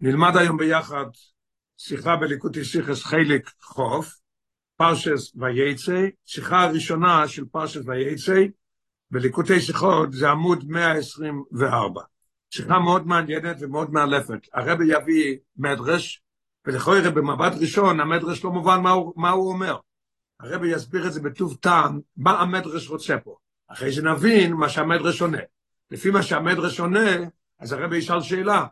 נלמד היום ביחד שיחה בליקוטי שיחס חלק חוף, פרשס וייצא, שיחה הראשונה של פרשס וייצא, בליקוטי שיחות זה עמוד 124. שיחה מאוד מעניינת ומאוד מאלפת. הרבי יביא מדרש, ולכל במבט ראשון המדרש לא מובן מה הוא, מה הוא אומר. הרבי יסביר את זה בטוב טעם, מה המדרש רוצה פה. אחרי שנבין מה שהמדרש עונה. לפי מה שהמדרש עונה, אז הרבי ישאל שאלה,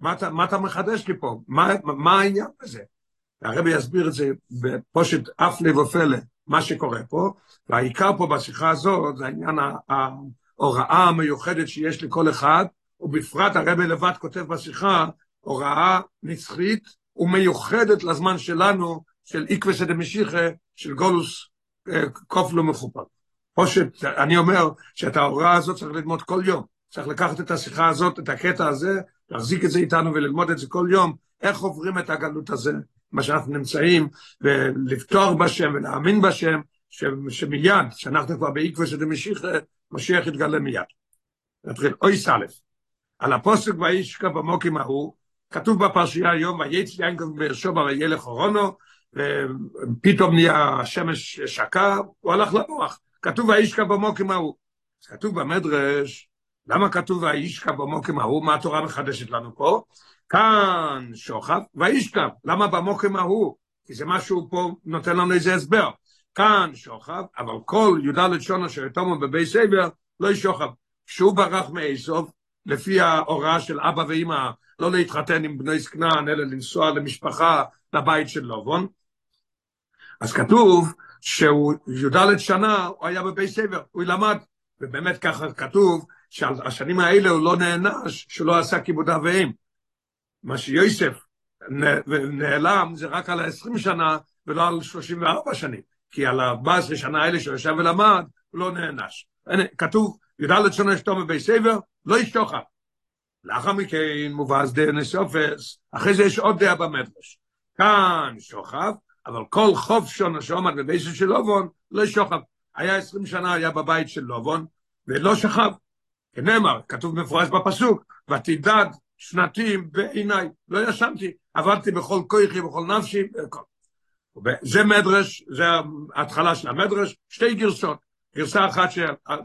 מה אתה, מה אתה מחדש לי פה? מה, מה העניין בזה? הרבי יסביר את זה בפושט אף לב ופלא, מה שקורה פה, והעיקר פה בשיחה הזאת זה העניין ההוראה המיוחדת שיש לכל אחד, ובפרט הרבי לבד כותב בשיחה, הוראה נצחית ומיוחדת לזמן שלנו, של איקווה דמשיחה, של גולוס אה, מכופל. פושט, אני אומר שאת ההוראה הזאת צריך ללמוד כל יום. צריך לקחת את השיחה הזאת, את הקטע הזה, להחזיק את זה איתנו וללמוד את זה כל יום, איך עוברים את הגלות הזה, מה שאנחנו נמצאים, ולפתוח בשם ולהאמין בשם, ש, שמיד, שאנחנו כבר בעקבו של משיח, משיח יתגלה מיד. נתחיל, אוי סלף, על הפוסק וישקע במוקים ההוא, כתוב בפרשייה היום, וייץ יינקוב באר שבע וילך אורונו, ופתאום נהיה השמש שקע, הוא הלך לנוח. כתוב וישקע במוקים ההוא. כתוב במדרש, למה כתוב וישכב במוקם ההוא? מה התורה מחדשת לנו פה? כאן שוכב וישכב. למה במוקם ההוא? כי זה משהו פה נותן לנו איזה הסבר. כאן שוכב, אבל כל י"ד שונו של יתומו בבי סבר לא ישוכב. כשהוא ברח מאיסוף, לפי ההוראה של אבא ואמא, לא להתחתן עם בני זקנן, אלא לנסוע למשפחה לבית של לובון, אז כתוב שהוא י"ד שנה, הוא היה בבי סבר, הוא למד, ובאמת ככה כתוב, שהשנים האלה הוא לא נענש, שלא עשה כיבוד אב ואם. מה שיוסף נעלם זה רק על ה-20 שנה ולא על 34 שנים, כי על ה-14 שנה האלה שהוא ישב ולמד, הוא לא נענש. כתוב, י"ד שנה אשתו מבית סבר, לא ישתוכה. לאחר מכן מובאז דה נסופס, אחרי זה יש עוד דעה במדרש. כאן שוכב, אבל כל חוף שונה שעומד בבית של לובון, לא שוכב. היה 20 שנה, היה בבית של לובון, ולא שכב. כנאמר, כתוב מפורש בפסוק, ותדד שנתים בעיניי, לא ישנתי, עבדתי בכל כוחי, בכל נפשי, זה מדרש, זה ההתחלה של המדרש, שתי גרסות, גרסה אחת ש...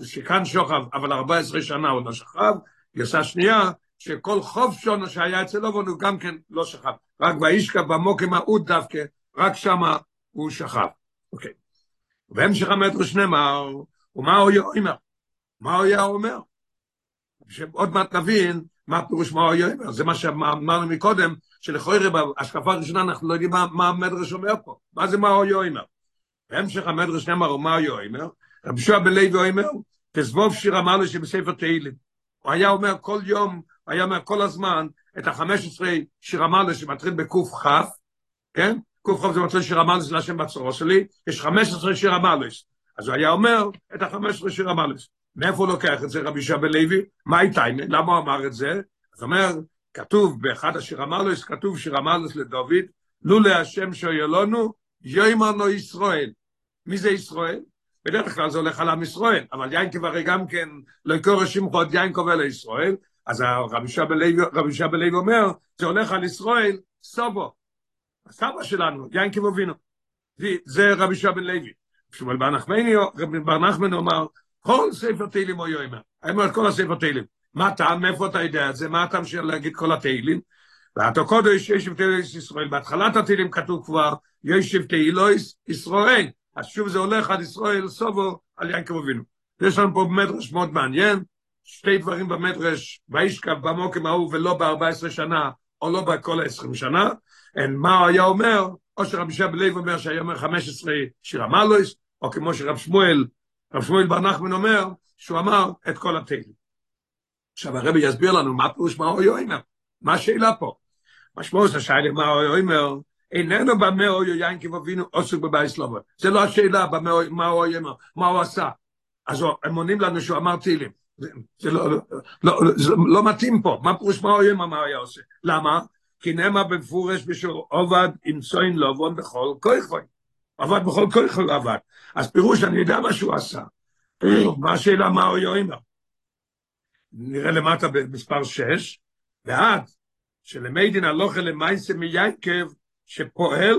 שכאן שוכב, אבל 14 שנה הוא לא שכב, גרסה שנייה, שכל חוב שונו שהיה אצל אובון הוא גם כן לא שכב, רק וישכב במוקם ההוא דווקא, רק שמה הוא שכב. אוקיי. בהמשך המדרש נאמר, ומה הוא אומר? מה הוא היה אומר? שעוד מעט נבין מה פירוש מה הוא זה מה שאמרנו מקודם, שלכאורה בהשקפה הראשונה אנחנו לא יודעים מה, מה המדרש אומר פה, מה זה מה הוא. בהמשך המדרש נאמר מה הוא אומר, רבי שועה בן לוי אומר, תזבוב שיר אמר לו שבספר תהילים. הוא היה אומר כל יום, הוא היה אומר כל הזמן, את החמש עשרה שיר אמר לו שמתחיל בקוף כף, כן? כף זה מתחיל שיר אמר לו זה לשם בצורו שלי, יש חמש עשרה שיר אמר לו. אז הוא היה אומר את החמש עשרה שיר אמר לו. מאיפה הוא לוקח את זה, רבי שבא לוי? מה איתה? למה הוא אמר את זה? זאת אומרת, כתוב באחד השיר אמר לו, כתוב שיר אמר לו לדוד, לו להשם שיהיה לנו, יאמר לו ישראל. מי זה ישראל? בדרך כלל זה הולך על עם ישראל, אבל יינקב הרי גם כן, לא יקור שמחו עוד יינקב אלה ישראל, אז רבי שבא לוי אומר, זה הולך על ישראל, סובו. הסבא שלנו, יינקב אבינו. זה רבי שבא לוי. שמואל בר נחמני אומר, כל ספר תהילים הוא. אני אומר את כל הספר תהילים. מה הטעם, מאיפה אתה יודע את זה? מה הטעם של להגיד כל התהילים? ואתה קודש ישב תהילויס ישראל. בהתחלת התהילים כתוב כבר, ישב תהילויס ישראל. אז שוב זה הולך עד ישראל סובו על יעקב אבינו. יש לנו פה מדרש מאוד מעניין, שתי דברים במדרש, וישכב במוקם ההוא ולא ב-14 שנה, או לא בכל ה-20 שנה, מה הוא היה אומר, או שרבי שבא לב אומר שהיה אומר 15 שיר המלויס, או כמו שרב שמואל רב שמואל בר נחמן אומר שהוא אמר את כל התהילים. עכשיו הרבי יסביר לנו מה פירוש מה הוא יאמר, מה השאלה פה? משמעות השאלה מה הוא יאמר, איננו במה הוא יין כבבינו עוסק בבייס לובר. זה לא השאלה מה הוא יאמר, מה הוא עשה. אז הם עונים לנו שהוא אמר תהילים. זה לא, לא, זה לא מתאים פה, מה פירוש מה הוא יאמר מה היה עושה? למה? כי נאמר במפורש בשביל עובד עם צוין לובון בכל כוי. עבד בכל כוח הוא עבד. אז פירוש, אני יודע מה שהוא עשה. מה השאלה, מה הוא יאמר? נראה למטה במספר 6, ועד שלמיידין הלוכה למייסה מיינקב, שפועל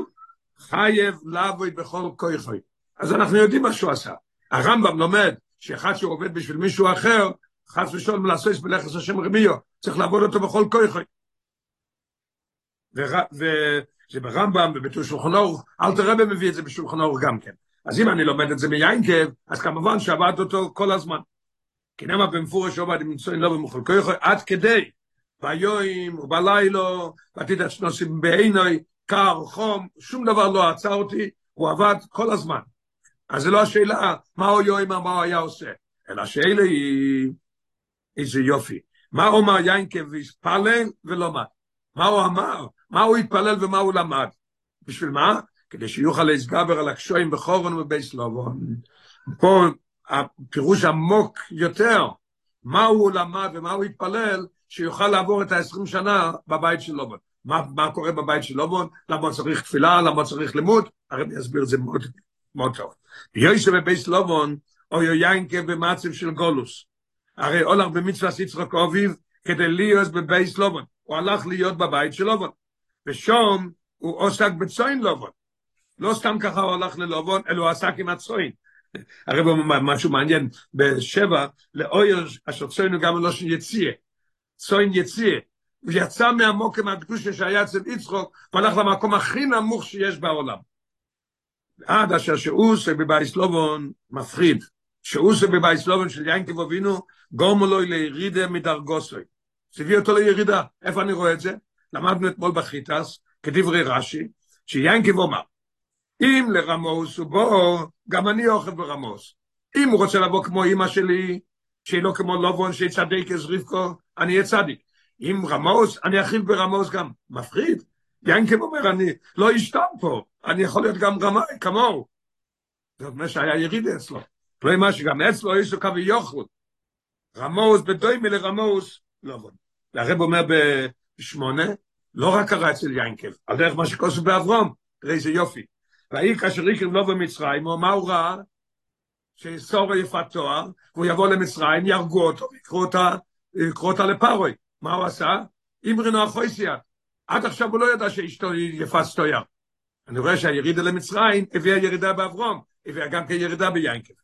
חייב לעבוד בכל כויכוי. אז אנחנו יודעים מה שהוא עשה. הרמב"ם לומד שאחד שהוא עובד בשביל מישהו אחר, חס ושלום לעשות בלכס השם רמיו, צריך לעבוד אותו בכל כויכוי. וזה ברמב"ם ובתור שולחן אורך, אל תראה מביא את זה בשולחן אורך גם כן. אז אם אני לומד את זה מיינקב, אז כמובן שעבד אותו כל הזמן. כי נאמר במפורש עובד מצוין לא במחול כויכוי, עד כדי ביום ובלילו, ועתיד השנוסים בעינוי, קר, חום, שום דבר לא עצר אותי, הוא עבד כל הזמן. אז זה לא השאלה מה הוא יואים, מה הוא היה עושה, אלא השאלה היא איזה יופי. מה אומר יינקב והתפלל ולומד? מה הוא אמר? מה הוא התפלל ומה הוא למד? בשביל מה? כדי שיוכל להסגבר על הקשויים בחורון ובייס לובון. פה הפירוש עמוק יותר, מה הוא למד ומה הוא התפלל, שיוכל לעבור את ה-20 שנה בבית של לובון. מה, מה קורה בבית של לובון? למה צריך תפילה? למה צריך לימוד? הרי אני אסביר את זה מאוד, מאוד טוב. ויושב בבית לובון, או יויינקה במצב של גולוס. הרי הולך במצווה יצחק אביב כדי להיות בבית לובון. הוא הלך להיות בבית של לובון. ושום הוא עוסק בצוין לובון. לא סתם ככה הוא הלך ללובון, אלא הוא עסק עם הצוין. הרי משהו מעניין, בשבע, לאויר אשר צוינו גם בלושן יציאה. צוין יציאה. הוא יצא מהמוקם הקדושה שהיה אצל יצחוק, והלך למקום הכי נמוך שיש בעולם. עד אשר שאוסה בבייס לובון מפחיד. שאוסה בבייס לובון של ינקב אבינו, גורמו לו לירידה מדרגוסוי. זה אותו לירידה. איפה אני רואה את זה? למדנו אתמול בחיטס, כדברי רש"י, שיינקב אומר, אם לרמוס הוא בוא, גם אני אוכל ברמוס. אם הוא רוצה לבוא כמו אמא שלי, שהיא לא כמו לובון, שיצדק אז רבקו, אני אהיה צדיק. אם רמוס, אני אכיל ברמוס גם. מפחיד. ינקב אומר, אני לא אשתם פה, אני יכול להיות גם רמאי, כמוהו. זה אומר שהיה יריד אצלו. לא מה שגם אצלו יש לו קווי יוכל. רמוס בדוימי לרמוס, עבוד. והרב אומר בשמונה, לא רק קרה אצל ינקב, על דרך מה שכוסף באברום, תראה איזה יופי. והעיר כאשר יקרב לא במצרים, הוא מה הוא ראה? שיסורו יפת תואר, והוא יבוא למצרים, יהרגו אותו, יקחו אותה לפרוי. מה הוא עשה? אימרינו החויסיה. עד עכשיו הוא לא ידע שאשתו יפת סטויר. אני רואה שהירידה למצרים הביאה ירידה באברום, הביאה גם כירידה ביינקב.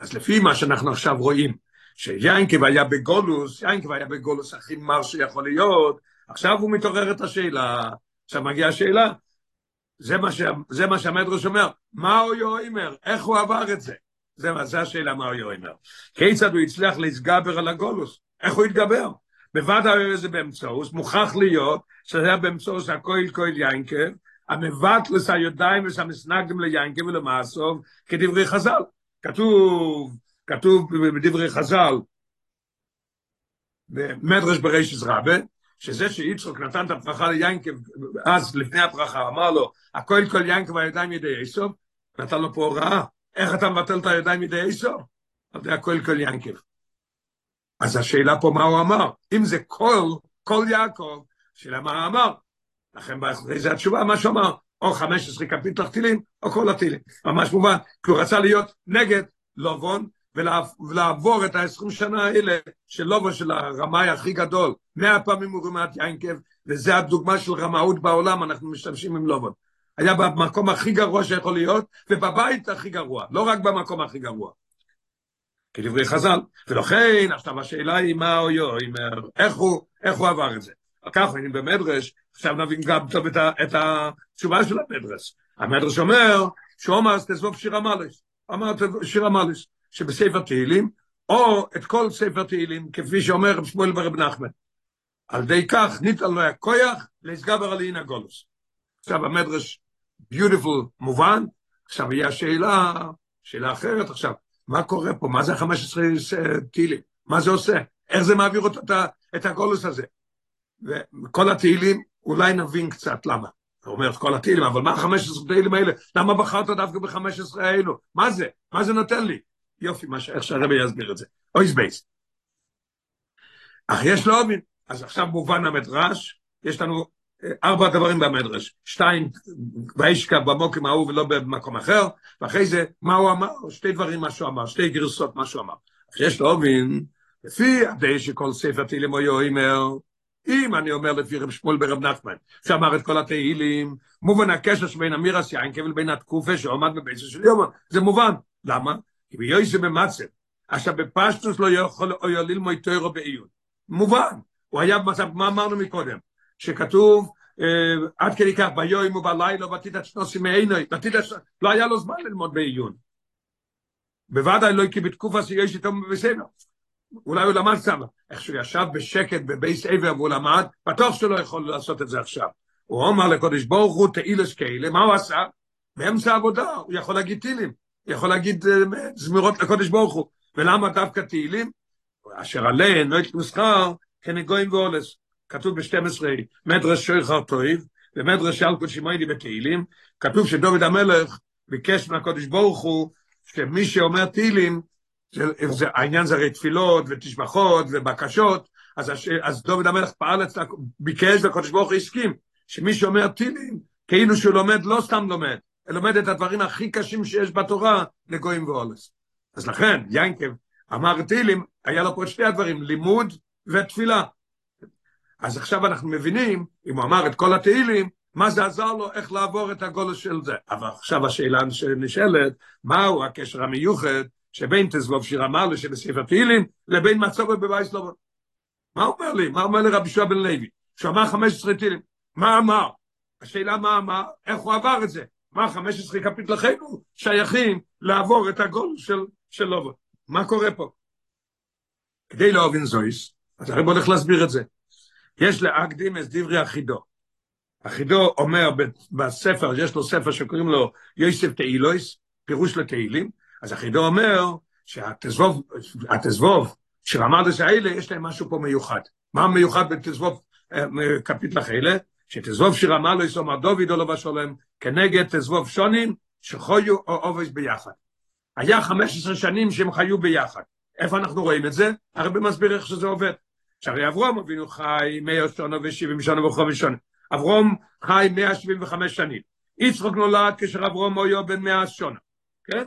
אז לפי מה שאנחנו עכשיו רואים, שיינקב היה בגולוס, יינקב היה בגולוס הכי מר שיכול להיות, עכשיו הוא מתעורר את השאלה, עכשיו מגיעה השאלה, זה מה, ש... זה מה שהמדרש אומר, מה הוא יאמר, איך הוא עבר את זה? זה, זה השאלה מה הוא יאמר. כיצד הוא הצליח להתגבר על הגולוס? איך הוא התגבר? בוודאי זה באמצעות, מוכרח להיות שזה היה באמצעות הכויל כויל יינקב, המבטלס הידיים ושהמסנגדם ליינקב ולמעשוב כדברי חז"ל. כתוב, כתוב בדברי חז"ל, במדרש ברישס רבה, שזה שיצחוק נתן את הברכה ליינקב, אז לפני הברכה אמר לו, הכל כל יינקב הידיים ידי איסוב, נתן לו פה הוראה, איך אתה מבטל את הידיים ידי איסוב? זה הכל כל יינקב. אז השאלה פה מה הוא אמר, אם זה כל, כל יעקב, שאלה מה הוא אמר, לכן זה התשובה, מה שהוא אמר, או 15 כפית תחתילים, או כל הטילים, ממש מובן, כי הוא רצה להיות נגד לובון, ולעבור את ה-20 שנה האלה של לובון של הרמאי הכי גדול, מאה פעמים הוא רימת יינקב, וזה הדוגמה של רמאות בעולם, אנחנו משתמשים עם לובון. היה במקום הכי גרוע שיכול להיות, ובבית הכי גרוע, לא רק במקום הכי גרוע. כדברי חז"ל, ולכן עכשיו השאלה היא מה יאמר, איך הוא, איך הוא עבר את זה. ככה אני במדרש, עכשיו נבין גם טוב את, את התשובה של המדרש. המדרש אומר, שאומר תזבוב שיר המלס, אמר שיר המלס, שבספר תהילים, או את כל ספר תהילים, כפי שאומר רב שמואל ברב נחמן. על די כך ניתן לו הכויח להסגבר על עין הגולוס. עכשיו המדרש ביוטיפול מובן, עכשיו יהיה השאלה, שאלה אחרת עכשיו, מה קורה פה? מה זה ה-15 תהילים? מה זה עושה? איך זה מעביר אותו את הגולוס הזה? וכל התהילים, אולי נבין קצת למה. הוא אומר כל התהילים, אבל מה ה-15 תהילים האלה? למה בחרת דווקא ב-15 האלו? מה זה? מה זה נותן לי? יופי, מה. איך שהרבי יסביר את זה. אוי סבייס. אך יש לו. אז עכשיו מובן המדרש, יש לנו ארבע דברים במדרש, שתיים וישקע במוקם ההוא ולא במקום אחר, ואחרי זה מה הוא אמר, שתי דברים מה שהוא אמר, שתי גרסות מה שהוא אמר. יש להובין, לפי הדי שכל ספר תהילים או יאמר, אם אני אומר לפי רב שמואל ברב נחמן, שאמר את כל התהילים, מובן הקשר שבין אמירס יינקב לבין התקופה שעומד בביצה של יומן, זה מובן. למה? ביועסה במצב, עכשיו בפשטוס לא יכול או יוליל מויטוירו בעיון. מובן, הוא היה במצב, מה אמרנו מקודם? שכתוב, עד כדי כך, ביום ובלילה, ותיתת שנוסי מעינוי, לא היה לו זמן ללמוד בעיון. בוודאי לא כי בתקופה שיש איתו בסדר. אולי הוא למד סבא. איך שהוא ישב בשקט בבייס עבר והוא למד, בטוח שהוא לא יכול לעשות את זה עכשיו. הוא אומר לקודש ברוך הוא תהילס כאלה, מה הוא עשה? באמצע העבודה, הוא יכול להגיד תהילים, יכול להגיד זמירות לקודש ברוך הוא. ולמה דווקא תהילים? אשר עליהן לא יתמסחר כנגויים ואולס. כתוב ב-12, מדרש שויכר טויב, ומדרש שלקו שמיידי בתהילים, כתוב שדוד המלך ביקש מהקודש ברוך הוא, שמי שאומר תהילים, העניין זה הרי תפילות ותשבחות ובקשות, אז, אז דוד המלך פעל אצלה, ביקש והקודש ברוך הוא הסכים, שמי שאומר תהילים, כאילו שהוא לומד, לא סתם לומד, לומד את הדברים הכי קשים שיש בתורה לגויים ואולס. אז לכן, ינקב אמר תהילים, היה לו פה שתי הדברים, לימוד ותפילה. אז עכשיו אנחנו מבינים, אם הוא אמר את כל התהילים, מה זה עזר לו, איך לעבור את הגולוס של זה. אבל עכשיו השאלה שנשאלת, מהו הקשר המיוחד שבין תזבוב שיר המעלה שבספר תהילים, לבין מצובו בבייס לובו. מה אומר לי? מה אומר לי רבי שועה בן לוי? שהוא אמר 15 תהילים. מה אמר? השאלה מה אמר, איך הוא עבר את זה? מה 15 כפית שייכים לעבור את הגול של, של לובו. מה קורה פה? כדי להבין זויס, אז הרב הולך להסביר את זה. יש להקדים את דברי אחידו. אחידו אומר בספר, יש לו ספר שקוראים לו יוסף תהילויס, פירוש לתהילים, אז אחידו אומר שהתזבוב, התזבוב של המרדס האלה, יש להם משהו פה מיוחד. מה מיוחד בתזבוב קפיטלח האלה? שתזבוב שרמה לא יסומר דוד או לא בשולם, כנגד תזבוב שונים שחיו או עובס ביחד. היה 15 שנים שהם חיו ביחד. איפה אנחנו רואים את זה? הרבי מסביר איך שזה עובד. שהרי אברום אבינו חי 100 שנה ו-70 שנה וחמש שנה. אברום חי 175 שנים. יצחוק נולד כאשר אברום היה בן 100 שנה. כן?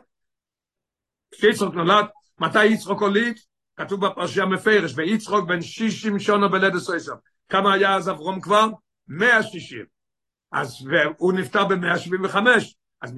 כשיצחוק נולד, מתי יצחוק הוליד? כתוב בפרשיה מפרש, ויצחוק בן 60 שנה בלדת סויסר. כמה היה אז אברום כבר? 160. אז הוא נפטר ב-175. אז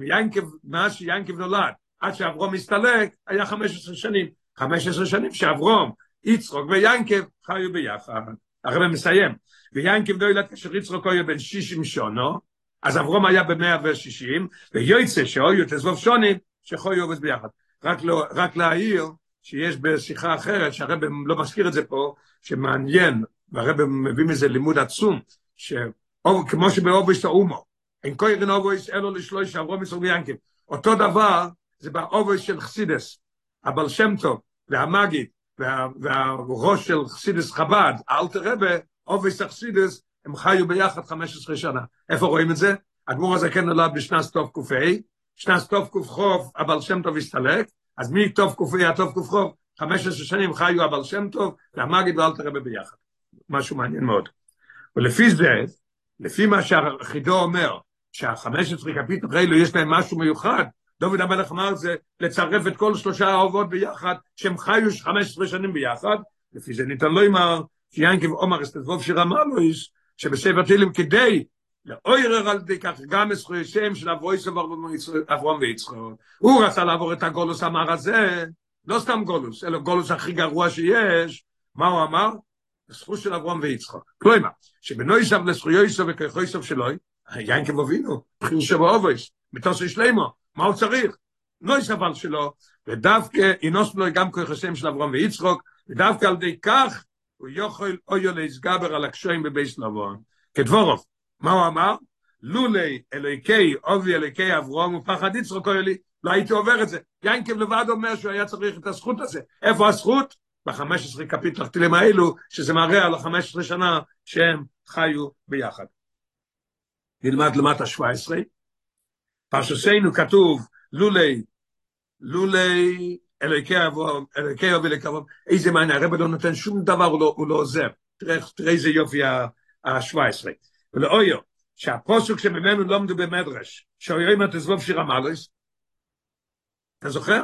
מאז שיינקב נולד, עד שאברום הסתלק, היה 15 שנים. 15 שנים שאברום, יצחוק ויינקב חיו ביחד. הרב מסיים. ויינקב לא ילד כאשר יצחוק היה בן 60 שונו, אז אברום היה ב-160, ויוצא שאויו תזבוב שונים, שחיו עובד ביחד. רק, לא, רק להעיר שיש בשיחה אחרת, שהרב לא מזכיר את זה פה, שמעניין, והרב מביא מזה לימוד עצום, שכמו שבאובויס האומו, אין קוירן אובויס אלא לשלושה אברום יצחוק ויעקב. אותו דבר זה באובויס של חסידס, הבעל שם טוב והמגיד וה, והראש של חסידס חב"ד, אלטער רבי, אובויס החסידס, הם חיו ביחד 15 שנה. איפה רואים את זה? הגמור הזה כן נולד בשנת טוב ק"ה, שנת טוב ק"ח הבעל שם טוב הסתלק, אז מי טוב ק"ה עד ק"ח, 15 שנים חיו הבעל שם טוב והמגיד ואלתר רבה ביחד. משהו מעניין מאוד. ולפי זה, לפי מה שהחידו אומר, שה-15 קפיטל האלו יש להם משהו מיוחד, דוד המלך אמר זה לצרף את כל שלושה האהובות ביחד, שהם חיו 15 שנים ביחד, לפי זה ניתן לא אמר, שיינקב עומר אסתזבוב שרמה לו איש, שבספר תהילים כדי לאוירר על די כך גם זכויותיהם של אבויס אברום ויצחק. הוא רצה לעבור את הגולוס אמר הזה, לא סתם גולוס, אלא גולוס הכי גרוע שיש, מה הוא אמר? זכות של אברום ויצחק. כלומר, שבנויסב לזכויוסו וככויסו שלוי, יינקב אבינו, בחיר שבו אובויס, מתוסי שלימו, מה הוא צריך? לא יסבל שלו, ודווקא אינוס לו גם כוחסם של אברום ויצחוק, ודווקא על ידי כך הוא יכול אויו להסגבר על הקשויים בבייס לבון. כדבורוב, מה הוא אמר? לולי אלוהיקי אובי אלוהיקי אברום ופחד יצחוק אוי לי, לא הייתי עובר את זה. יינקב לבד אומר שהוא היה צריך את הזכות הזה. איפה הזכות? ב-15 קפיטל תחתילים האלו, שזה מראה על ה-15 שנה שהם חיו ביחד. נלמד למטה 17. פרשסנו כתוב לולי, לולי אלוקי אבו, אלוקי אבו אלוקי איזה מעניין, הרב לא נותן שום דבר, הוא לא, הוא לא עוזר. תראה, תראה איזה יופי ה-17. ולאויו, שהפוסוק שממנו לומדו במדרש, שאויו אם תזבוב שיר המלוס, אתה זוכר?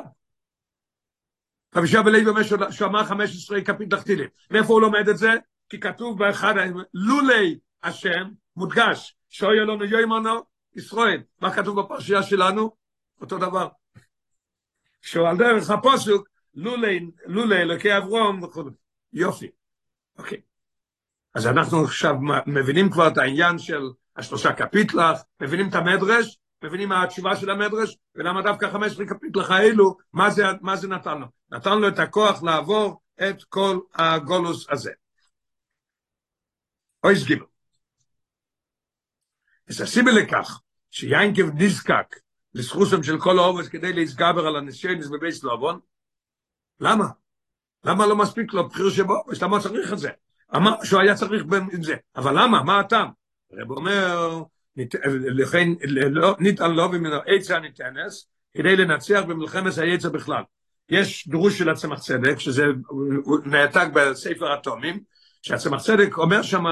רבי שבא לוי אומר שהוא אמר 15 כפית תחתילים. מאיפה הוא לומד את זה? כי כתוב באחד, לולי השם, מודגש, שויה לנו יוימנו, ישראל. מה כתוב בפרשייה שלנו? אותו דבר. שהוא על דרך הפוסוק, לולי, לולי אלוקי אברום וכו'. יופי. אוקיי. אז אנחנו עכשיו מבינים כבר את העניין של השלושה קפיטלח, מבינים את המדרש, מבינים מה התשובה של המדרש, ולמה דווקא חמש עשרה קפיטלח האלו, מה זה, מה זה נתן לו? נתן לו את הכוח לעבור את כל הגולוס הזה. אויס גיבל. אז הסיבה לכך שיינקב נזקק לסחוסם של כל האובס כדי להתגבר על הניסיונס בבייס לובון, למה? למה לא מספיק לו בחיר שבו? למה צריך את זה? אמר שהוא היה צריך עם זה, אבל למה? מה הטעם? הרב אומר, לכן לא, ניתן לו ממנו עצה ניתנס, כדי לנצח במלחמת היצע בכלל. יש דרוש של הצמח צדק, שזה נעתק בספר אטומים, שהצמח צדק אומר שם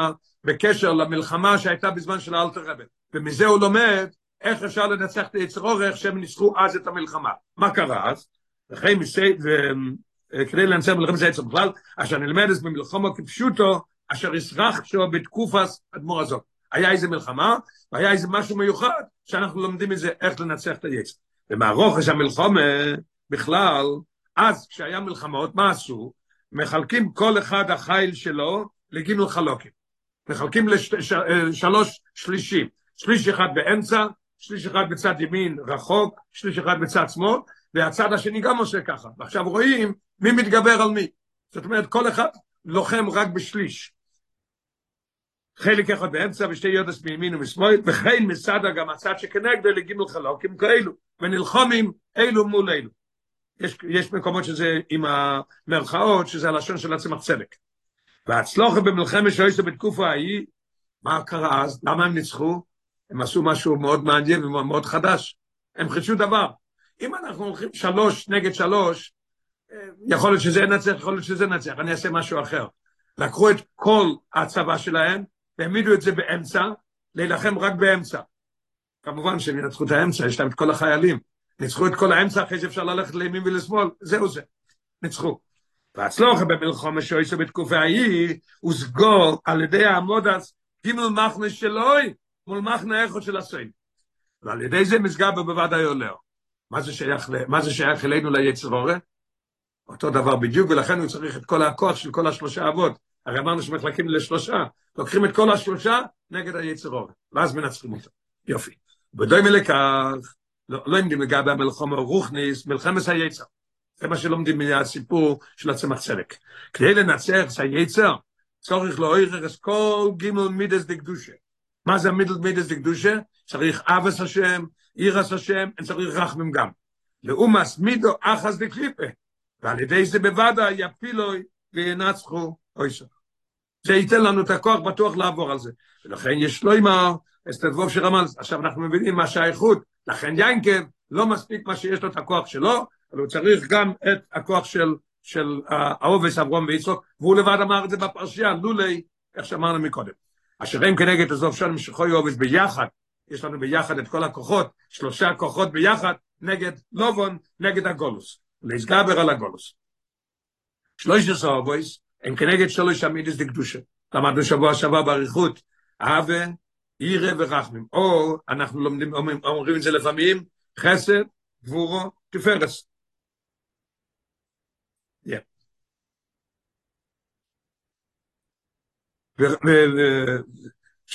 בקשר למלחמה שהייתה בזמן של האלתר רבי, ומזה הוא לומד איך אפשר לנצח את היצר אור, איך שהם ניצחו אז את המלחמה. מה קרה אז? וכן מסי, כדי לנצח מלחמת היצר בכלל, אשר נלמדת במלחמה כפשוטו, אשר יסרח שו בתקופס אדמו"ר הזאת. היה איזה מלחמה, והיה איזה משהו מיוחד, שאנחנו לומדים מזה איך לנצח את היצר. ומהרוכש המלחמה, בכלל, אז כשהיה מלחמות, מה עשו? מחלקים כל אחד החיל שלו לגימל חלוקים. מחלקים לשלוש לש, שלישים. שליש אחד באמצע, שליש אחד בצד ימין רחוק, שליש אחד בצד שמאל, והצד השני גם עושה ככה. ועכשיו רואים מי מתגבר על מי. זאת אומרת, כל אחד לוחם רק בשליש. חלק אחד באמצע ושתי יודס מימין ומשמאל, וכן מסדה גם הצד שכנגדו לגימל חלוקים כאלו, ונלחומים אלו מול אלו. יש, יש מקומות שזה עם המרכאות, שזה הלשון של עצמך צדק. והצלוחה במלחמת שויסו בתקופה ההיא, מה קרה אז? למה הם ניצחו? הם עשו משהו מאוד מעניין ומאוד חדש. הם חידשו דבר. אם אנחנו הולכים שלוש נגד שלוש, יכול להיות שזה ינצח, יכול להיות שזה ינצח, אני אעשה משהו אחר. לקחו את כל הצבא שלהם, והעמידו את זה באמצע, להילחם רק באמצע. כמובן שהם ינצחו את האמצע, יש להם את כל החיילים. ניצחו את כל האמצע, אחרי שאפשר ללכת לימין ולשמאל, זהו זה. ניצחו. והצלוחה במלחמה שויסו בתקופה ההיא, הושגו על ידי העמודס גימל מחנה שלוי, מול מחנה איכות של הסוין. ועל ידי זה מסגר בוודאי עולר. מה זה שייך, מה זה שייך אלינו ליצר אורה? אותו דבר בדיוק, ולכן הוא צריך את כל הכוח של כל השלושה אבות. הרי אמרנו שמחלקים לשלושה, לוקחים את כל השלושה נגד היצר אורה, ואז מנצחים אותו. יופי. ודוי מלכך, לא, לא עמדים לגבי המלחמה רוחניס, מלחמת היצר. זה מה שלומדים מהסיפור של הצמח צדק. כדי לנצח את היצר, צורך לאוירר את כל גימל מידס דקדושה. מה זה מידל מידס דקדושה? צריך אבס השם, אירס השם, צריך רחמים גם. לאומס מידו אחס דקליפה. ועל ידי זה בוודא יפילוי וינצחו אויסר. זה ייתן לנו את הכוח בטוח לעבור על זה. ולכן יש לו אמר, אסתדבוב שרמז, עכשיו אנחנו מבינים מה שהאיכות, לכן ינקב לא מספיק מה שיש לו את הכוח שלו, אבל הוא צריך גם את הכוח של, של האובס אברום ויצחוק, והוא לבד אמר את זה בפרשייה, לולי, איך שאמרנו מקודם. אשר הם כנגד עזוב שם משכוי אובס ביחד, יש לנו ביחד את כל הכוחות, שלושה כוחות ביחד, נגד לובון, נגד הגולוס, להסגבר על הגולוס. שלוש עשר אובויס, הם כנגד שלוש עמידס דקדושה. למדנו שבוע שעבר באריכות, אהבה, ירא ורחמים. או אנחנו לומדים, אומרים, את זה לפעמים, חסד, גבורו, תפרס.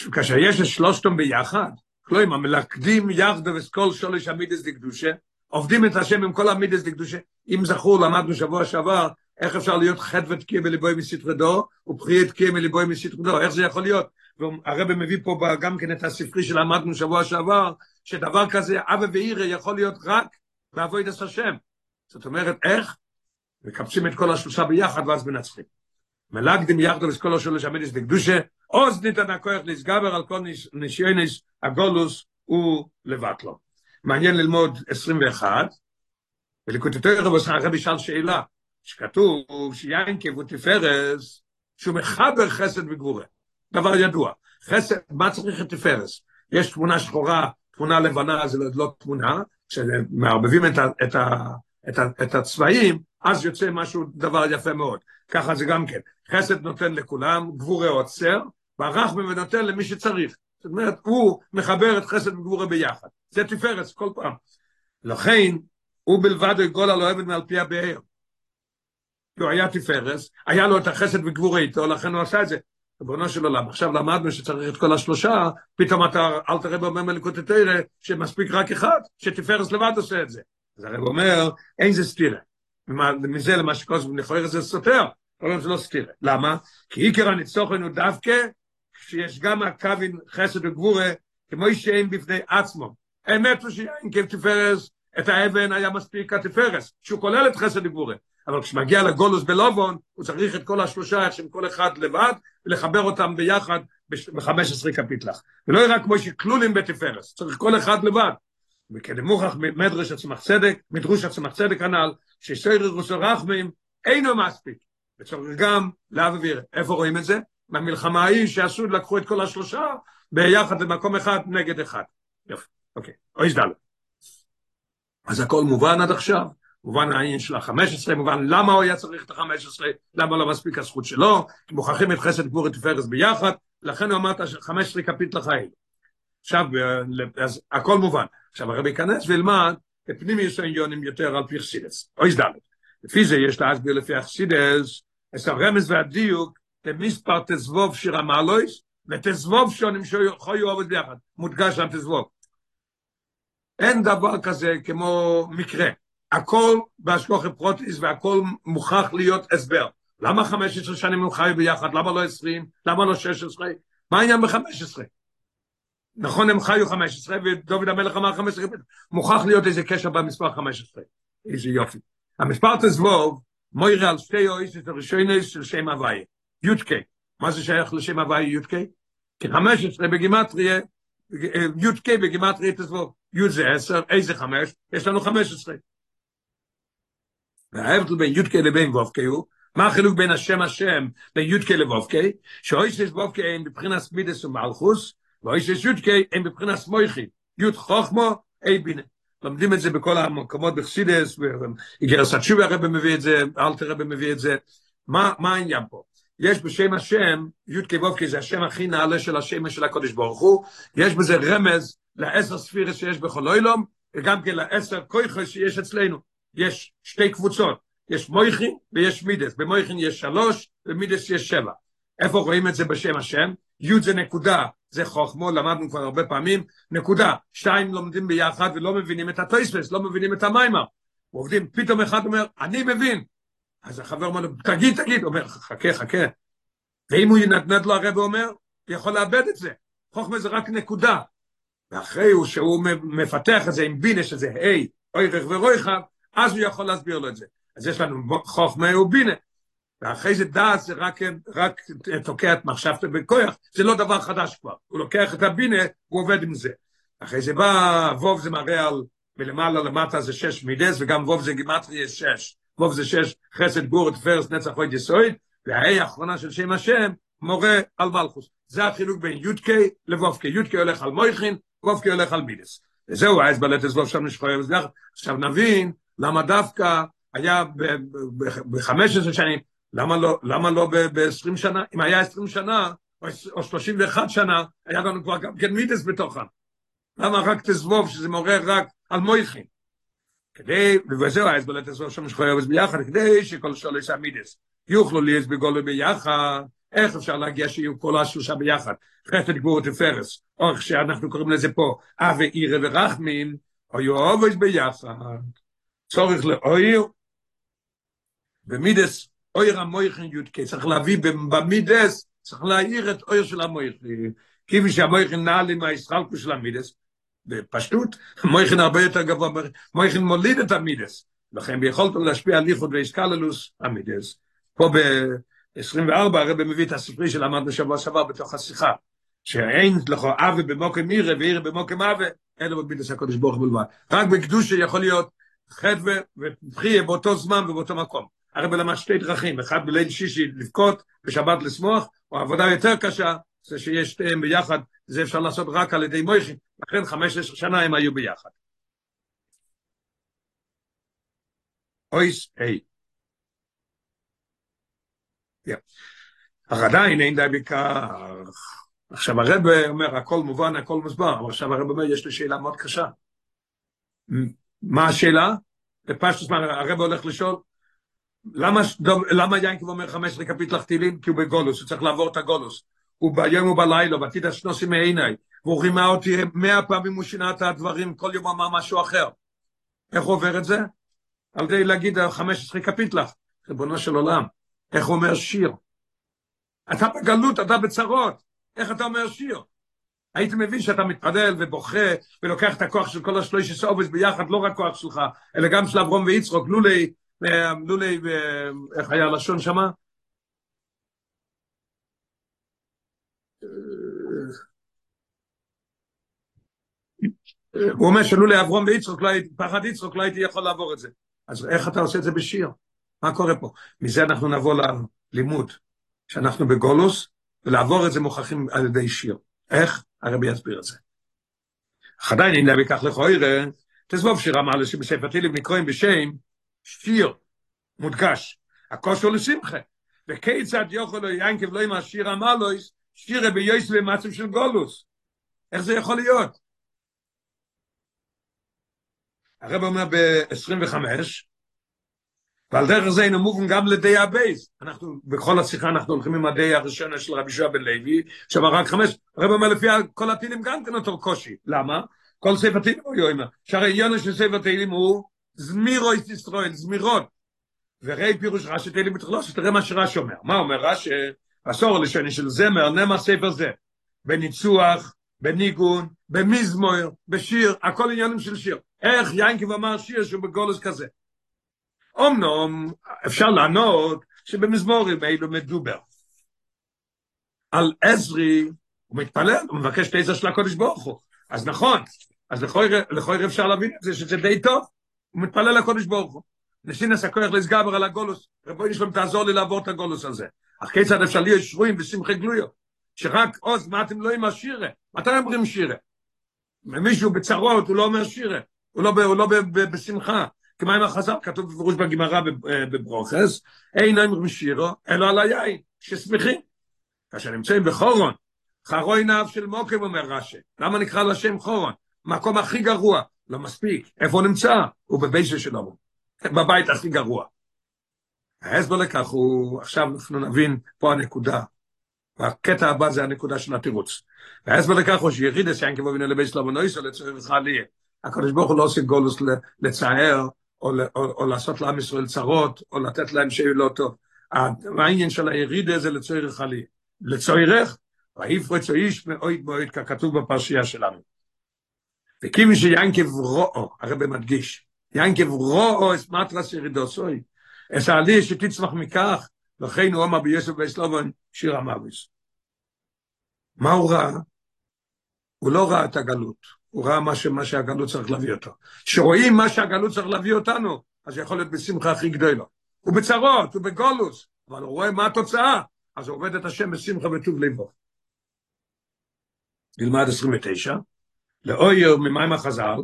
וכאשר יש את שלושתם ביחד, כלומר, מלכדים יחדו וסכל שולש המידס דקדושה, עובדים את השם עם כל המידס דקדושה. אם זכור, למדנו שבוע שעבר, איך אפשר להיות חטא ותקיע בליבוי מסתרדו, ופרי תקיע מליבוי מסתרדו, איך זה יכול להיות? והרבא מביא פה גם כן את הספרי שלמדנו שבוע שעבר, שדבר כזה, אבא ואירא יכול להיות רק בעבוד את השם. זאת אומרת, איך? מקבצים את כל השלושה ביחד ואז מנצחים. מלאגדים יחדו וסקולו שלו שמדיס דקדושה, עוז ניתן הכוח להסגבר על כל נשיונס הגולוס הוא לבט לו. מעניין ללמוד 21, ולקוטטו רבוס הרבי שאל שאלה, שכתוב שיין כבו תפרס, שהוא מחבר חסד וגבורה. דבר ידוע. חסד, מה צריך את תפרס? יש תמונה שחורה, תמונה לבנה, זה לא תמונה, כשמערבבים את, את, את, את הצבעים, אז יוצא משהו, דבר יפה מאוד. ככה זה גם כן. חסד נותן לכולם, גבורה עוצר, והרחמים ונותן למי שצריך. זאת אומרת, הוא מחבר את חסד וגבורה ביחד. זה תפארת כל פעם. לכן, הוא בלבד יגול על אוהבת מעל פי הבאר. הוא היה תפארס, היה לו את החסד וגבורה איתו, לכן הוא עשה את זה. ריבונו של עולם, עכשיו למדנו שצריך את כל השלושה, פתאום אתה, אל תראה באומר מלכות התרא, שמספיק רק אחד, שתפארס לבד עושה את זה. אז הרב אומר, אין זה סתירה. מזה למה הזמן לכאורה זה סותר, אבל זה לא סתירה. למה? כי עיקר הניצוחן הוא דווקא כשיש גם הקווין חסד וגבורה, כמו שאין בפני עצמו. האמת הוא שאין כתפארס, את האבן היה מספיק כתפארס, שהוא כולל את חסד וגבורה. אבל כשמגיע לגולוס בלובון, הוא צריך את כל השלושה, שהם כל אחד לבד, ולחבר אותם ביחד ב-15 קפיטלח. ולא רק כמו שכלולים בתפארס, צריך כל אחד לבד. וכדמוכח מדרש עצמך צדק, מדרוש עצמך צדק הנ"ל, שסויר רוסו רחמים אינו מספיק. וצריך גם להעביר. איפה רואים את זה? מהמלחמה ההיא שעשו, לקחו את כל השלושה ביחד במקום אחד נגד אחד. יופי, אוקיי. אוי זדל. אז הכל מובן עד עכשיו. מובן העניין של החמש עשרה, מובן למה הוא היה צריך את החמש עשרה, למה לא מספיק הזכות שלו, מוכרחים את חסד גבור ותפארס ביחד, לכן הוא אמר את החמש עשרה כפית לחיים. עכשיו, אז הכל מובן. עכשיו הרבי ייכנס וילמד פנימיוס העניונים יותר על פי חסידס, או הזדלת. לפי זה יש להסביר לפי החסידס, את הרמז והדיוק, למספר תזבוב שיר המעלויס, ותזבוב שונים שיכולו עובד ביחד, מודגש על תזבוב. אין דבר כזה כמו מקרה. הכל בהשגוחי פרוטיס והכל מוכרח להיות הסבר. למה 15 שנים הם חיו ביחד? למה לא 20? למה לא 16? מה העניין ב-15? נכון, הם חיו 15, ודוד המלך אמר 15, מוכרח להיות איזה קשר במספר 15. איזה יופי. המספר תזבוב, מוירה על שתי אויסס הראשונס של שם הוויה, יודקי. מה זה שייך לשם הוויה יודקי? כי 15 בגימטריה, יודקי בגימטריה תזבוב. יוד זה 10, איזה 5? יש לנו 15. וההבדל בין יודקי לבין וובקי הוא, מה החילוק בין השם השם בין יודקי לבובקי? שאויסס וובקי הם בבחינת מידס ומלכוס, ואויסס יודקי הם בבחינת מויכי, יוד חוכמו, אי בינה. לומדים את זה בכל המקומות בחסידס, ואיגרס התשובה הרב מביא את זה, אלתר הרב מביא את זה. מה, מה העניין פה? יש בשם השם, י' כו' זה השם הכי נעלה של השם של הקודש ברוך הוא, יש בזה רמז לעשר ספירס שיש בכל אוילום, וגם כן לעשר כויכוס שיש אצלנו. יש שתי קבוצות, יש מויכין ויש מידס, במויכין יש שלוש, במידס יש שבע. איפה רואים את זה בשם השם? י' זה נקודה, זה חוכמו, למדנו כבר הרבה פעמים, נקודה, שתיים לומדים ביחד ולא מבינים את הטויספס, לא מבינים את המיימר. עובדים, פתאום אחד אומר, אני מבין. אז החבר אומר לו, תגיד, תגיד, אומר, חכה, חכה. ואם הוא ינדנד לו הרב אומר, הוא יכול לאבד את זה. חוכמה זה רק נקודה. ואחרי הוא, שהוא מפתח את זה עם בינה, שזה היי, אוירך ורויכה, אז הוא יכול להסביר לו את זה. אז יש לנו חוכמה ובינה. ואחרי זה דעת זה רק, רק תוקע את מחשבתו בכוח, זה לא דבר חדש כבר. הוא לוקח את הבינה, הוא עובד עם זה. אחרי זה בא, ווב זה מראה על, מלמעלה למטה זה שש מידס, וגם ווב זה גימטרי שש. ווב זה שש, חסד גור, תפרס, נצח עוד יסויד, והאי האחרונה של שם השם, מורה על מלכוס. זה החילוק בין יודקי לבובקי. יודקי הולך על מויכין, וובקי הולך על מידס. וזהו, אז בלטס ווב שם נשחויה וזגח. עכשיו נבין למה דווקא היה ב-15 שנים, למה לא, למה לא ב-20 שנה? אם היה 20 שנה, או 31 שנה, היה לנו כבר גם כן מידס בתוכם. למה רק תזבוב, שזה מעורר רק על מויכין? כדי, וזהו, אז בלט תזבוב שם שחוי אבס ביחד, כדי שכל שלוש המידס יוכלו ליאס בגולו ביחד, איך אפשר להגיע שיהיו כל השלושה ביחד? חסד גבור ותפרס, או איך שאנחנו קוראים לזה פה, אבי עירה ורחמים, או יאובס ביחד. צורך לאויר, במידס אויר המויכן יודקי, צריך להביא במידס, צריך להעיר את אויר של המויכן, כפי שהמויכן נעל עם הישחלקו של המידס, בפשטות, המויכן הרבה יותר גבוה, מויכן מוליד את המידס, לכן ביכולת להשפיע על איחוד ואיסקללוס המידס. פה ב-24 הרב מביא את הספרי שלמדנו שבוע שעבר בתוך השיחה, שאין לכו אבי במוקם עירה ועירה במוקם אבי, אלא במידס הקודש ברוך בלבד. רק בקדושה יכול להיות חדווה ותחייה באותו זמן ובאותו מקום. הרי למד שתי דרכים, אחד בליל שישי לבכות, בשבת לשמוח, או עבודה יותר קשה, זה שיש שתיהם ביחד, זה אפשר לעשות רק על ידי מויכין, לכן חמש עשר שנה הם היו ביחד. אויס, היי. אך עדיין אין די בכך. עכשיו הרב אומר, הכל מובן, הכל מוסבר, אבל עכשיו הרב אומר, יש לי שאלה מאוד קשה. מה השאלה? בפשטוס, הרב הולך לשאול, למה, למה ינקב אומר 15 קפיטלח תהילים? כי הוא בגולוס, הוא צריך לעבור את הגולוס. הוא ביום ובלילה, ועתיד השנוסים מעיניי, והוא רימה אותי מאה פעמים הוא שינה את הדברים, כל יום אמר משהו אחר. איך עובר את זה? על ידי להגיד 15 קפיטלח, ריבונו של עולם. איך אומר שיר? אתה בגלות, אתה בצרות, איך אתה אומר שיר? הייתי מבין שאתה מתפלל ובוכה ולוקח את הכוח של כל השלוש עשרה ביחד, לא רק כוח שלך, אלא גם של אברום ויצרוק, לולי, לולי, איך היה הלשון שמה? הוא אומר שלולא אברום ויצרוק, לא פחד יצרוק, לא הייתי יכול לעבור את זה. אז איך אתה עושה את זה בשיר? מה קורה פה? מזה אנחנו נבוא ללימוד, שאנחנו בגולוס, ולעבור את זה מוכרחים על ידי שיר. איך? הרבי יסביר את זה. אך עדיין אם נביא כך לכוירא, תסבוב שיר אמר שבספר תהילים נקרואים בשם שיר מודגש. הכושר לשמחה. וכיצד יוכל ינקב לא עם השיר לו, שירה ביועס במצב של גולוס. איך זה יכול להיות? הרב אומר ב-25, ועל דרך זה היינו מובן גם לדי הבייס. אנחנו, בכל השיחה אנחנו הולכים עם הדי הראשונה של רבי שועה בן לוי, שם רק חמש, הרב אומר לפי כל הטילים גם כן אותו קושי. למה? כל ספר טילים הוא יאמר. שהרי עניון של ספר טילים הוא זמירו את ישראל, זמירות. וראי פירוש רש"י טילים בתחלוש, תראה מה שרש"י אומר. מה אומר רש"י? עשור לשוני של זמר, נמה ספר זה. בניצוח, בניגון, במזמור, בשיר, הכל עניינים של שיר. איך ינקב אמר שיר שהוא בגולוס כזה? אמנום, אפשר לענות שבמזמורים אלו מדובר. על עזרי, הוא מתפלל, הוא מבקש את העזר של הקודש ברוך הוא. אז נכון, אז לכוי אפשר להבין את זה, שזה די טוב, הוא מתפלל לקודש ברוך הוא. נסינס הכוח לסגבר על הגולוס, רבוי נשלם תעזור לי לעבור את הגולוס הזה. אך כיצד אפשר להיות שבויים בשמחי גלויו? שרק עוז, מה אתם לא עם השירה? מתי אומרים שירה? מישהו בצרות, הוא לא אומר שירה. הוא לא, הוא לא בשמחה. כמו עם החז"ל, כתוב בפירוש בגמרא בברוכס, אין אומרים שירו, אלא על היין, ששמחים. כאשר נמצאים בחורון, חרוי נאב של מוקם, אומר רש"י. למה נקרא לו שם חורון? מקום הכי גרוע. לא מספיק. איפה הוא נמצא? הוא בבייסה שלו. בבית הכי גרוע. ההסבר לכך הוא, עכשיו אנחנו נבין פה הנקודה. והקטע הבא זה הנקודה של התירוץ. וההסבר לכך הוא שירידס יין כמו בינו לבית שלמה נויסו לצורך עלייה. הקדוש ברוך הוא לא עושה גולוס לצער, או, או, או לעשות לעם ישראל צרות, או לתת להם שיהיה לא טוב. העניין של הירידה זה לצורך עלייה. לצורך, ויפרץ איש מאוהד מאוהד ככתוב בפרשייה שלנו. וכיוון שיינקב רואו, הרב מדגיש, ינקב רואו את מטרס ירידוסוי, את העלייה שתצמח מכך, לכן הוא אמר ביוסף ואסלובון שיר המאביס. מה הוא ראה? הוא לא ראה את הגלות, הוא ראה מה, ש, מה שהגלות צריך להביא אותו. כשרואים מה שהגלות צריך להביא אותנו, אז יכול להיות בשמחה הכי גדולה. הוא בצרות, הוא בגולוס, אבל הוא רואה מה התוצאה, אז הוא עובד את השם בשמחה וטוב ליבו. נלמד 29, לאויר ממים החז"ל,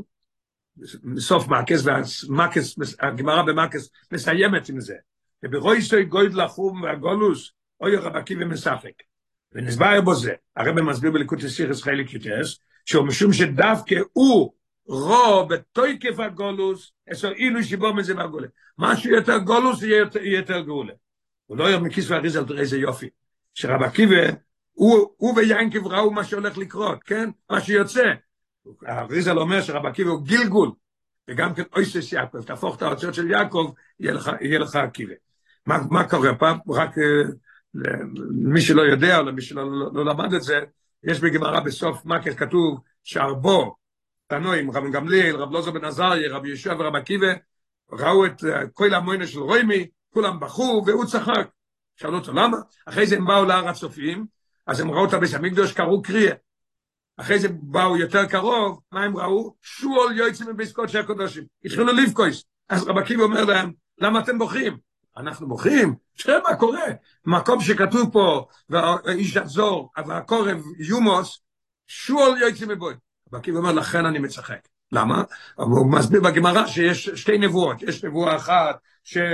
בסוף מקס, והמקס, הגמרא במקס מסיימת עם זה. וברויסוי גויד לחום והגולוס, אוי רבקי ומספק. ונסבר בו זה, הרב מסביר בליקוד הסיכס חלק יוטס, שהוא משום שדווקא הוא רו בתויקף הגולוס, אסו אילו שיבו מזה מהגולה. משהו יותר גולוס יהיה יותר, יותר גאולה. הוא לא יום מכיס ואריזל, תראה איזה יופי. שרב עקיבא, הוא, הוא ויינקב ראו מה שהולך לקרות, כן? מה שיוצא. אריזל אומר שרב עקיבא הוא גילגול, וגם כן אויסס יעקב, תהפוך את הארצות של יעקב, יהיה לך, לך עקיבא. מה, מה קורה פעם? רק למי שלא יודע, או למי שלא לא, לא למד את זה, יש בגמרא בסוף מקל כתוב שהרבו, תנועים, רב גמליאל, רב לוזו בן עזריה, רב יהושע ורב עקיבא, ראו את כל המוינה של רוימי, כולם בכו והוא צחק. שאלו אותו למה? אחרי זה הם באו להר הצופים, אז הם ראו את הבית המקדוש, קראו קריאה. אחרי זה באו יותר קרוב, מה הם ראו? שואל יועצים מבית קודשי הקודשים. התחילו לבכויס. אז רב עקיבא אומר להם, למה אתם בוכים? אנחנו בוכים, תראה מה קורה. מקום שכתוב פה, ואיש יחזור, והקורב יומוס, שואל יועצים מבוי. רב עקיבא אומר, לכן אני מצחק. למה? הוא מסביר בגמרא שיש שתי נבואות. יש נבואה אחת שציו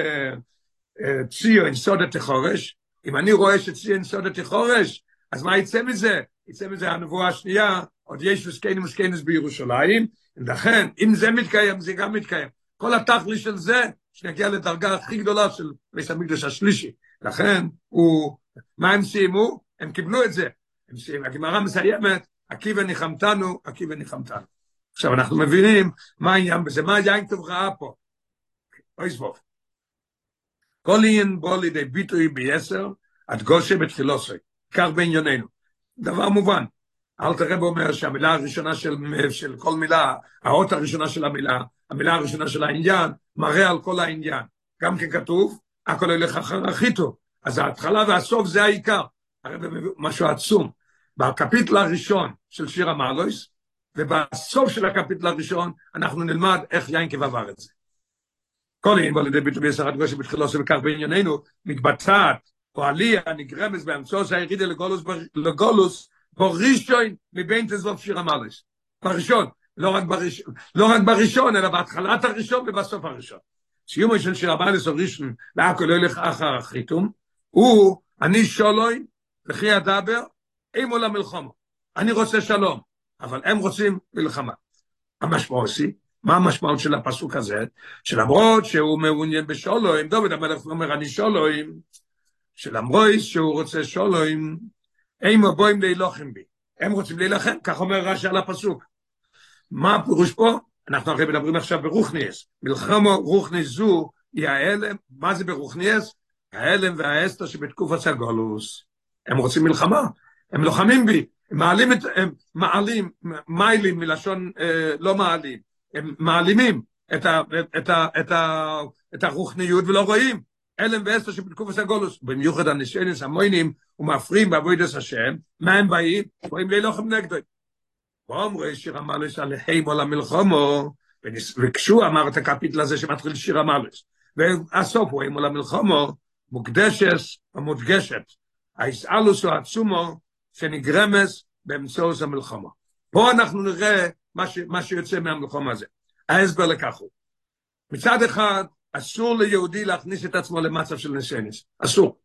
אין סוד את החורש, אם אני רואה שציין סודת חורש, אז מה יצא מזה? יצא מזה הנבואה השנייה, עוד יש וסקיינים וסקיינס בירושלים, ולכן, אם זה מתקיים, זה גם מתקיים. כל התכלי של זה, שנגיע לדרגה הכי גדולה של בית המקדש השלישי. לכן, הוא, מה הם סיימו? הם קיבלו את זה. הגמרא מסיימת, עקיבא ניחמתנו, עקיבא ניחמתנו. עכשיו אנחנו מבינים מה העניין בזה, מה יין טוב ראה פה. אוי סבוב. כל עניין בו לידי ביטוי ביסר, עד גושה בתחילוסוי. כך בענייננו. דבר מובן. אל תראה אומר שהמילה הראשונה של, של כל מילה, האות הראשונה של המילה, המילה הראשונה של העניין, מראה על כל העניין. גם כן כתוב, הכל הולך אחר הכי טוב. אז ההתחלה והסוף זה העיקר. הרי משהו עצום. בקפיטל הראשון של שיר המעלויס, ובסוף של הקפיטל הראשון אנחנו נלמד איך יינקב עבר את זה. כל עניין בו לידי ביטוי בעשרת גושי בתחילו של כך בענייננו, מתבצעת או עלייה נגרמת באמצעות הירידה לגולוס, לגולוס בראשון מבין תזלוף שיר המלס. בראשון, לא רק בראשון, לא רק בראשון, אלא בהתחלת הראשון ובסוף הראשון. סיומו של שיר המלס או ראשון, והכל לא ילך אחר החיתום, הוא, אני שולוי, וכי אדבר, אימו למלחומו. אני רוצה שלום, אבל הם רוצים מלחמה. המשמעות היא, מה המשמעות של הפסוק הזה? שלמרות שהוא מעוניין בשולוים, דוד המלך אומר, אני שולוים, שלמרות שהוא רוצה שולוים, הם בואים להילוחם בי. הם רוצים להילחם, כך אומר רש"י על הפסוק. מה הפירוש פה? אנחנו הרי מדברים עכשיו ברוכניאס. מלחמו רוכניס זו היא ההלם, מה זה ברוכניאס? ההלם והאסתר שבתקופת הגולוס. הם רוצים מלחמה, הם לוחמים בי, הם מעלים את, הם מעלים, מיילים מלשון אה, לא מעלים, הם מעלימים את, ה, את, ה, את, ה, את הרוחניות ולא רואים. אלם ועשר שבתקופת הגולוס, במיוחד הניסיונס המוינים ומפריעים בעבודת השם, מה הם באים? באים ללוחם נגדו. ואומרי שיר המלס עליהם או למלחומו, וכשהוא אמר את הקפיטל הזה שמתחיל שיר המלס, והסוף הוא אימו למלחומו, מוקדשת ומודגשת, האיסאלוס או עצומו, שנגרמס באמצעות המלחמה. פה אנחנו נראה מה, ש, מה שיוצא מהמלחמה הזה. ההסבר לכך הוא. מצד אחד, אסור ליהודי להכניס את עצמו למצב של ניסיונס. אסור.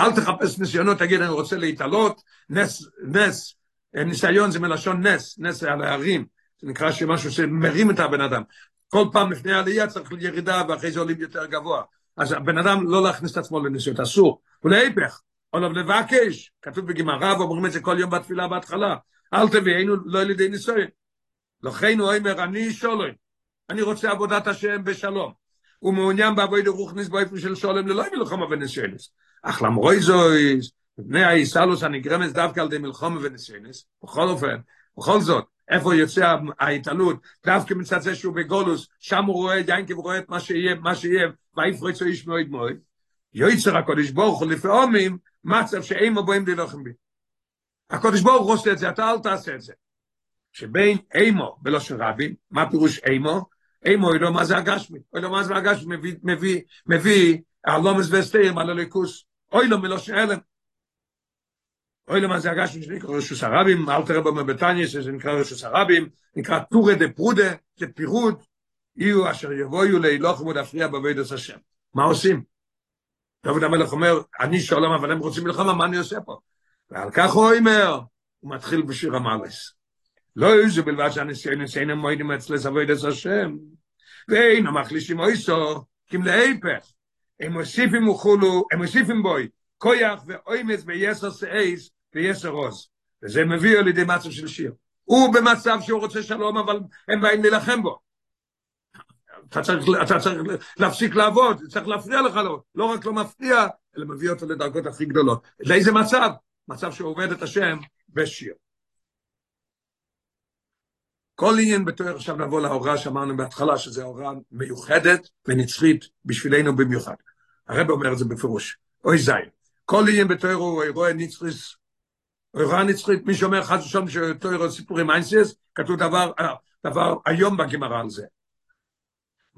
אל תחפש ניסיונות, תגיד, אני רוצה להתעלות, נס, נס, ניסיון זה מלשון נס, נס על ההרים, זה נקרא שמשהו שמרים את הבן אדם. כל פעם לפני העלייה צריך ירידה ואחרי זה עולים יותר גבוה. אז הבן אדם לא להכניס את עצמו לניסיונות, אסור. ולהיפך, או לבקש, כתוב בגמרא ואומרים את זה כל יום בתפילה בהתחלה, אל תביאנו לא לידי ניסיון. הוא אומר, אני שולם, אני רוצה עבודת השם בשלום. הוא מעוניין בעבוד רוחניס באיפה של שולם ללא מלחמה וניסיונס. אך למרוי זויס, בני האיסלוס הנגרמס דווקא על ידי מלחמה וניסיונס, בכל אופן, בכל זאת, איפה יוצא ההתעלות, דווקא מצד זה שהוא בגולוס, שם הוא רואה, דיינקב רואה את מה שיהיה, מה שיהיה, ויפרצו איש מאוד מאוד. יויצר הקודש ברוך הוא לפעמים, מצב שאין מבואים ללוחם בי. הקודש ברוך הוא עושה את זה, אתה אל תעשה את זה. שבין אימו בלושן רבים, מה פירוש אימו? אימו היא לא מה זה הגשמי, אוי לא מה זה הגשמי, מביא, מביא, מביא, הלומס וסתירים על הליכוס, אוי לא מלושן אלם. אוי לא מה זה הגשמי שנקרא רשוס הרבים, אל תראה בו מבטניה שזה נקרא רשוס הרבים, נקרא טורה דה פרודה, זה פירוד, יהיו אשר יבואו להילוך ולהפריע בבידוס השם. מה עושים? דוד המלך אומר, אני שואלם, אבל הם רוצים מלחמה, מה אני עושה פה? ועל כך הוא אומר, הוא מתחיל בשיר המלס. לא יוזו בלבד שהניסיון שאינם מועידים אצלס עבוד את השם, ואינם מחלישים אויסו, כי להיפך, הם מוסיפים וכולו, הם מוסיפים בוי, כויח ואוימס ויסר סאייס ויסר רוז. וזה מביא על ידי מצב של שיר. הוא במצב שהוא רוצה שלום, אבל הם באים להילחם בו. אתה צריך, אתה צריך להפסיק לעבוד, צריך להפריע לך לו, לא רק לא מפריע, אלא מביא אותו לדרגות הכי גדולות. לאיזה מצב? מצב שהוא עובד את השם בשיר. כל עניין בתואר עכשיו נבוא להוראה שאמרנו בהתחלה, שזו הוראה מיוחדת ונצחית בשבילנו במיוחד. הרב אומר את זה בפירוש, אוי זין. כל עניין בתואר הוא אירוע נצחיס, אירוע נצחית, מי שאומר חס ושלום שתואר סיפורים אינסיאס, כתוב דבר, דבר היום בגמרא על זה.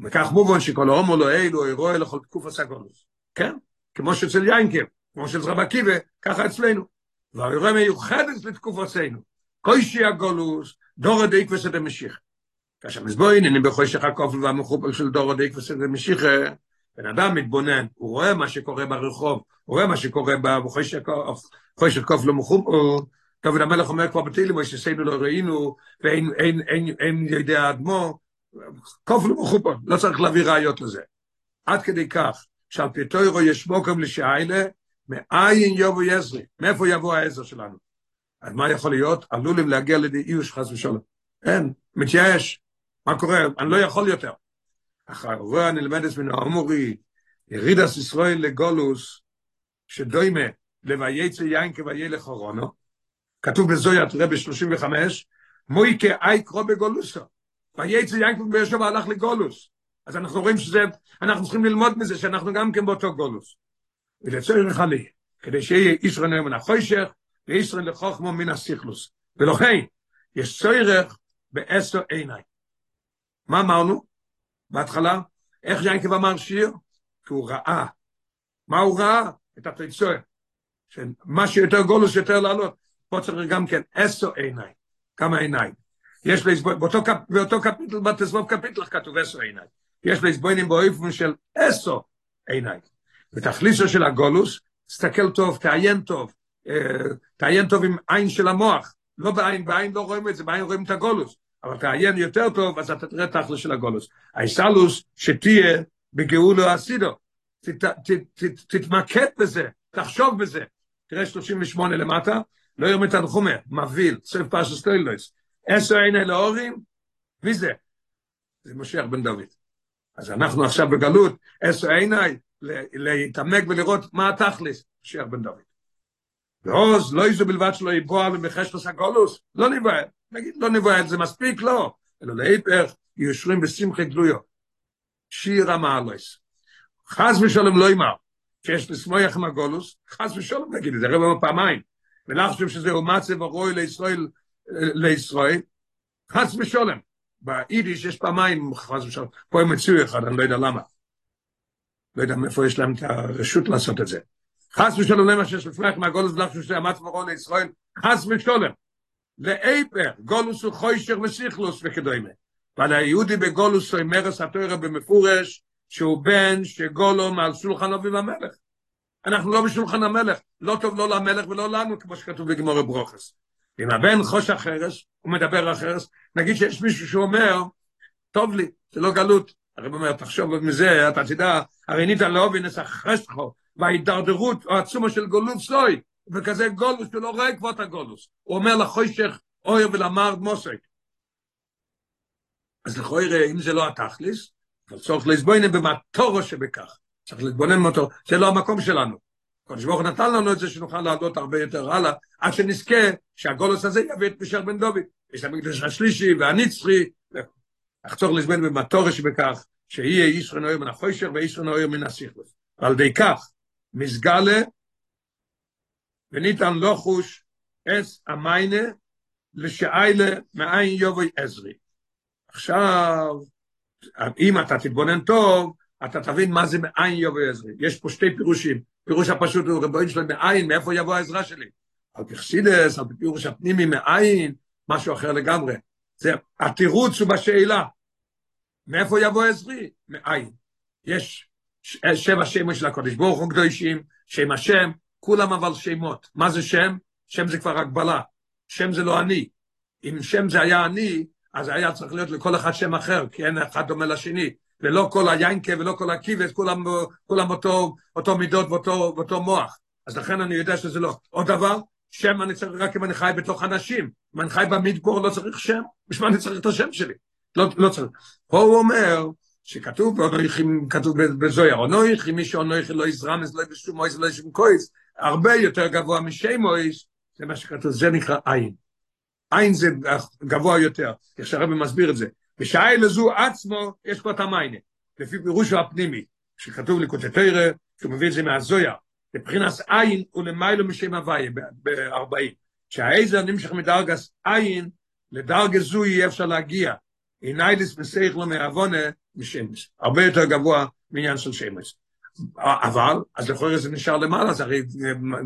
וכך מובן שכל ההומו לא אילו, אירוע לכל תקוף הסגולוס. כן? כמו שאצל יינקר, כמו שאצל רב עקיבא, ככה אצלנו. והאירוע מיוחדת לתקופתנו. קוישי הגולוס, דור הדייק וסד המשיח. כאשר מזבוין, אני בחושך הכופל והמחופל של דור הדייק וסד המשיח, בן אדם מתבונן, הוא רואה מה שקורה ברחוב, הוא רואה מה שקורה בחושך קוף לא מחום, דוד המלך אומר כבר בתהילים, מה שסיינו לא ראינו, ואין אין, אין, אין יודע אדמו, קוף לא מחום, לא צריך להביא ראיות לזה. עד כדי כך, שעל פי תוירו יש מוקם לשאלה, מאין יבוא יזרי, מאיפה יבוא העזר שלנו? אז מה יכול להיות? עלולים להגיע לידי איוש חס ושלום. אין, מתייאש. מה קורה? אני לא יכול יותר. אחרי אני למדס מן האמורי, ירידס ישראל לגולוס, שדוימה לווייצא יין כוויי לחורונו, כתוב בזוית רבי 35, מויקה אי קרו בגולוסו. וייצא יין כוויי שבע הלך לגולוס. אז אנחנו רואים שזה, אנחנו צריכים ללמוד מזה שאנחנו גם כן באותו גולוס. ולצורך חלי, כדי שיהיה ישראל נאום מן החוישך, וישראל לחוכמו מן הסיכלוס. ולכן, יש צורך בעשר עיניי. מה אמרנו? בהתחלה, איך יענקב אמר שיר? כי הוא ראה. מה הוא ראה? את התצועה. שמה שיותר גולוס יותר לעלות. פה צריך גם כן עשר עיניי. כמה עיניים? יש לסבוין, באותו, קפ, באותו קפיטל, בתסבוב קפיטל כתוב עשר עיניים. יש לסבוינים באופן של עשר עיניים. בתכליסו של הגולוס, תסתכל טוב, תעיין טוב, תעיין טוב עם עין של המוח, לא בעין, בעין לא רואים את זה, בעין רואים את הגולוס, אבל תעיין יותר טוב, אז אתה תראה תכלס של הגולוס. האיסלוס שתהיה בגאולו הסידו, תתמקד בזה, תחשוב בזה. תראה 38 למטה, לא יום את הנחומה, מביא, סוף פרשס סטוילויס, עשר עיני להורים, מי זה? זה משיח בן דוד. אז אנחנו עכשיו בגלות, עשר עיני, להתעמק ולראות מה התכלס, משיח בן דוד. ועוז לא איזו בלבד שלא יבוע במחשת הגולוס, לא נבעל, נגיד לא נבעל, זה מספיק לא, אלא להיפך, יושרים בשמחי גלויו. שיר המעלוס. חס ושלום לא ימר, שיש לשמוח עם הגולוס, חס ושלום נגיד זה, רבע פעמיים, ולחשוב שזהו מצב הרוי לישראל, לישראל, חס ושלום. ביידיש יש פעמיים חס ושלום, פה הם הציעו אחד, אני לא יודע למה. לא יודע מאיפה יש להם את הרשות לעשות את זה. חס ושלום למה שיש לפניך מהגולוס ולחשוב שזה המצב הרוי לישראל, חס ושלום. לאיפר, גולוס הוא חוישר וסיכלוס וכדומה. ועל היהודי בגולוס הוא מרס התוירה במפורש, שהוא בן שגולו מעל שולחן אביב המלך. אנחנו לא בשולחן המלך, לא טוב לא למלך ולא לנו, כמו שכתוב בגמור ברוכס. אם הבן חוש אחרס, הוא מדבר אחרס, נגיד שיש מישהו שאומר, טוב לי, זה לא גלות. הרב אומר, תחשוב מזה, אתה תדע, הרי ניתן להובין את החשכו, וההידרדרות או עצומה של גולות סוי, וכזה גולוס שלא רואה את הגולוס. הוא אומר לחוישך, אויר ולמרד מוסק. אז לכוי אם זה לא התכליס, צריך לסבוינם במטורו שבכך. צריך להתבונן במטורו, זה לא המקום שלנו. קודש ברוך נתן לנו את זה שנוכל לעלות הרבה יותר הלאה, עד שנזכה שהגולוס הזה יביא את משר בן דוד. יש המקדש השלישי והנצחי, אך צריך לסבוינם במטורו שבכך, שיהיה איש רנוער מן החוישר ואיש רנוער מן הסיכלוס. על די כך, מסגלה, וניתן לא חוש אס המיינה, לשאיילה מאין יובוי עזרי. עכשיו, אם אתה תתבונן טוב, אתה תבין מה זה מאין יבוא עזרי. יש פה שתי פירושים. פירוש הפשוט הוא רבוין שלו מאין, מאיפה יבוא העזרה שלי? על פרסידס, על פירוש הפנימי מאין, משהו אחר לגמרי. זה, התירוץ הוא בשאלה. מאיפה יבוא עזרי? מאין. יש שבע שמות של הקודש ברוך הוא קדושים, שם השם, כולם אבל שמות. מה זה שם? שם זה כבר הגבלה. שם זה לא אני. אם שם זה היה אני, אז היה צריך להיות לכל אחד שם אחר, כי אין אחד דומה לשני, ולא כל היינקה ולא כל הקיבס, כולם, כולם אותו, אותו מידות ואותו, ואותו מוח. אז לכן אני יודע שזה לא. עוד דבר, שם אני צריך רק אם אני חי בתוך אנשים. אם אני חי במדבור לא צריך שם, בשביל אני צריך את השם שלי. לא, לא צריך. פה הוא אומר, שכתוב באונויכים, כתוב בזויר, אונויכים, מי שאונויכים לא יזרמס, לא יבשום מויס, לא ישום קויס, הרבה יותר גבוה משם מויס, זה מה שכתוב, זה נקרא עין. עין זה גבוה יותר, איך מסביר את זה. בשעה לזו עצמו, יש פה את המיינה, לפי פירושו הפנימי, שכתוב לקוטי תרא, שהוא מביא את זה מהזויה, לבחינס עין ולמיילו משם הוויה, ב-40. שהעזר נמשך מדרגס עין, לדרגה זו יהיה אפשר להגיע. עיניידס מסייך לו מעוונה משמש. הרבה יותר גבוה מעניין של שמש. אבל, אז לכאורה זה נשאר למעלה, זה הרי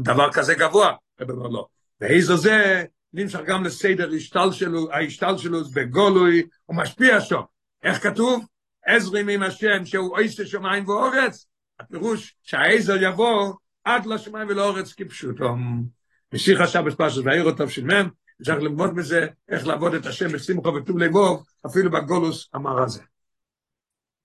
דבר כזה גבוה. לא. והעזר זה נמשך גם לסדר השתל שלו, ההשתל שלו בגולוי, הוא משפיע שם. איך כתוב? עזרים עם השם שהוא עושה שמיים ואורץ, הפירוש שהעזר יבוא עד לשמיים ולאורץ כפשוטו. משיח השבת פרשת והעיר אותו של מם, צריך ללמוד מזה איך לעבוד את השם בשמחו וטוב לבוב, אפילו בגולוס אמר הזה.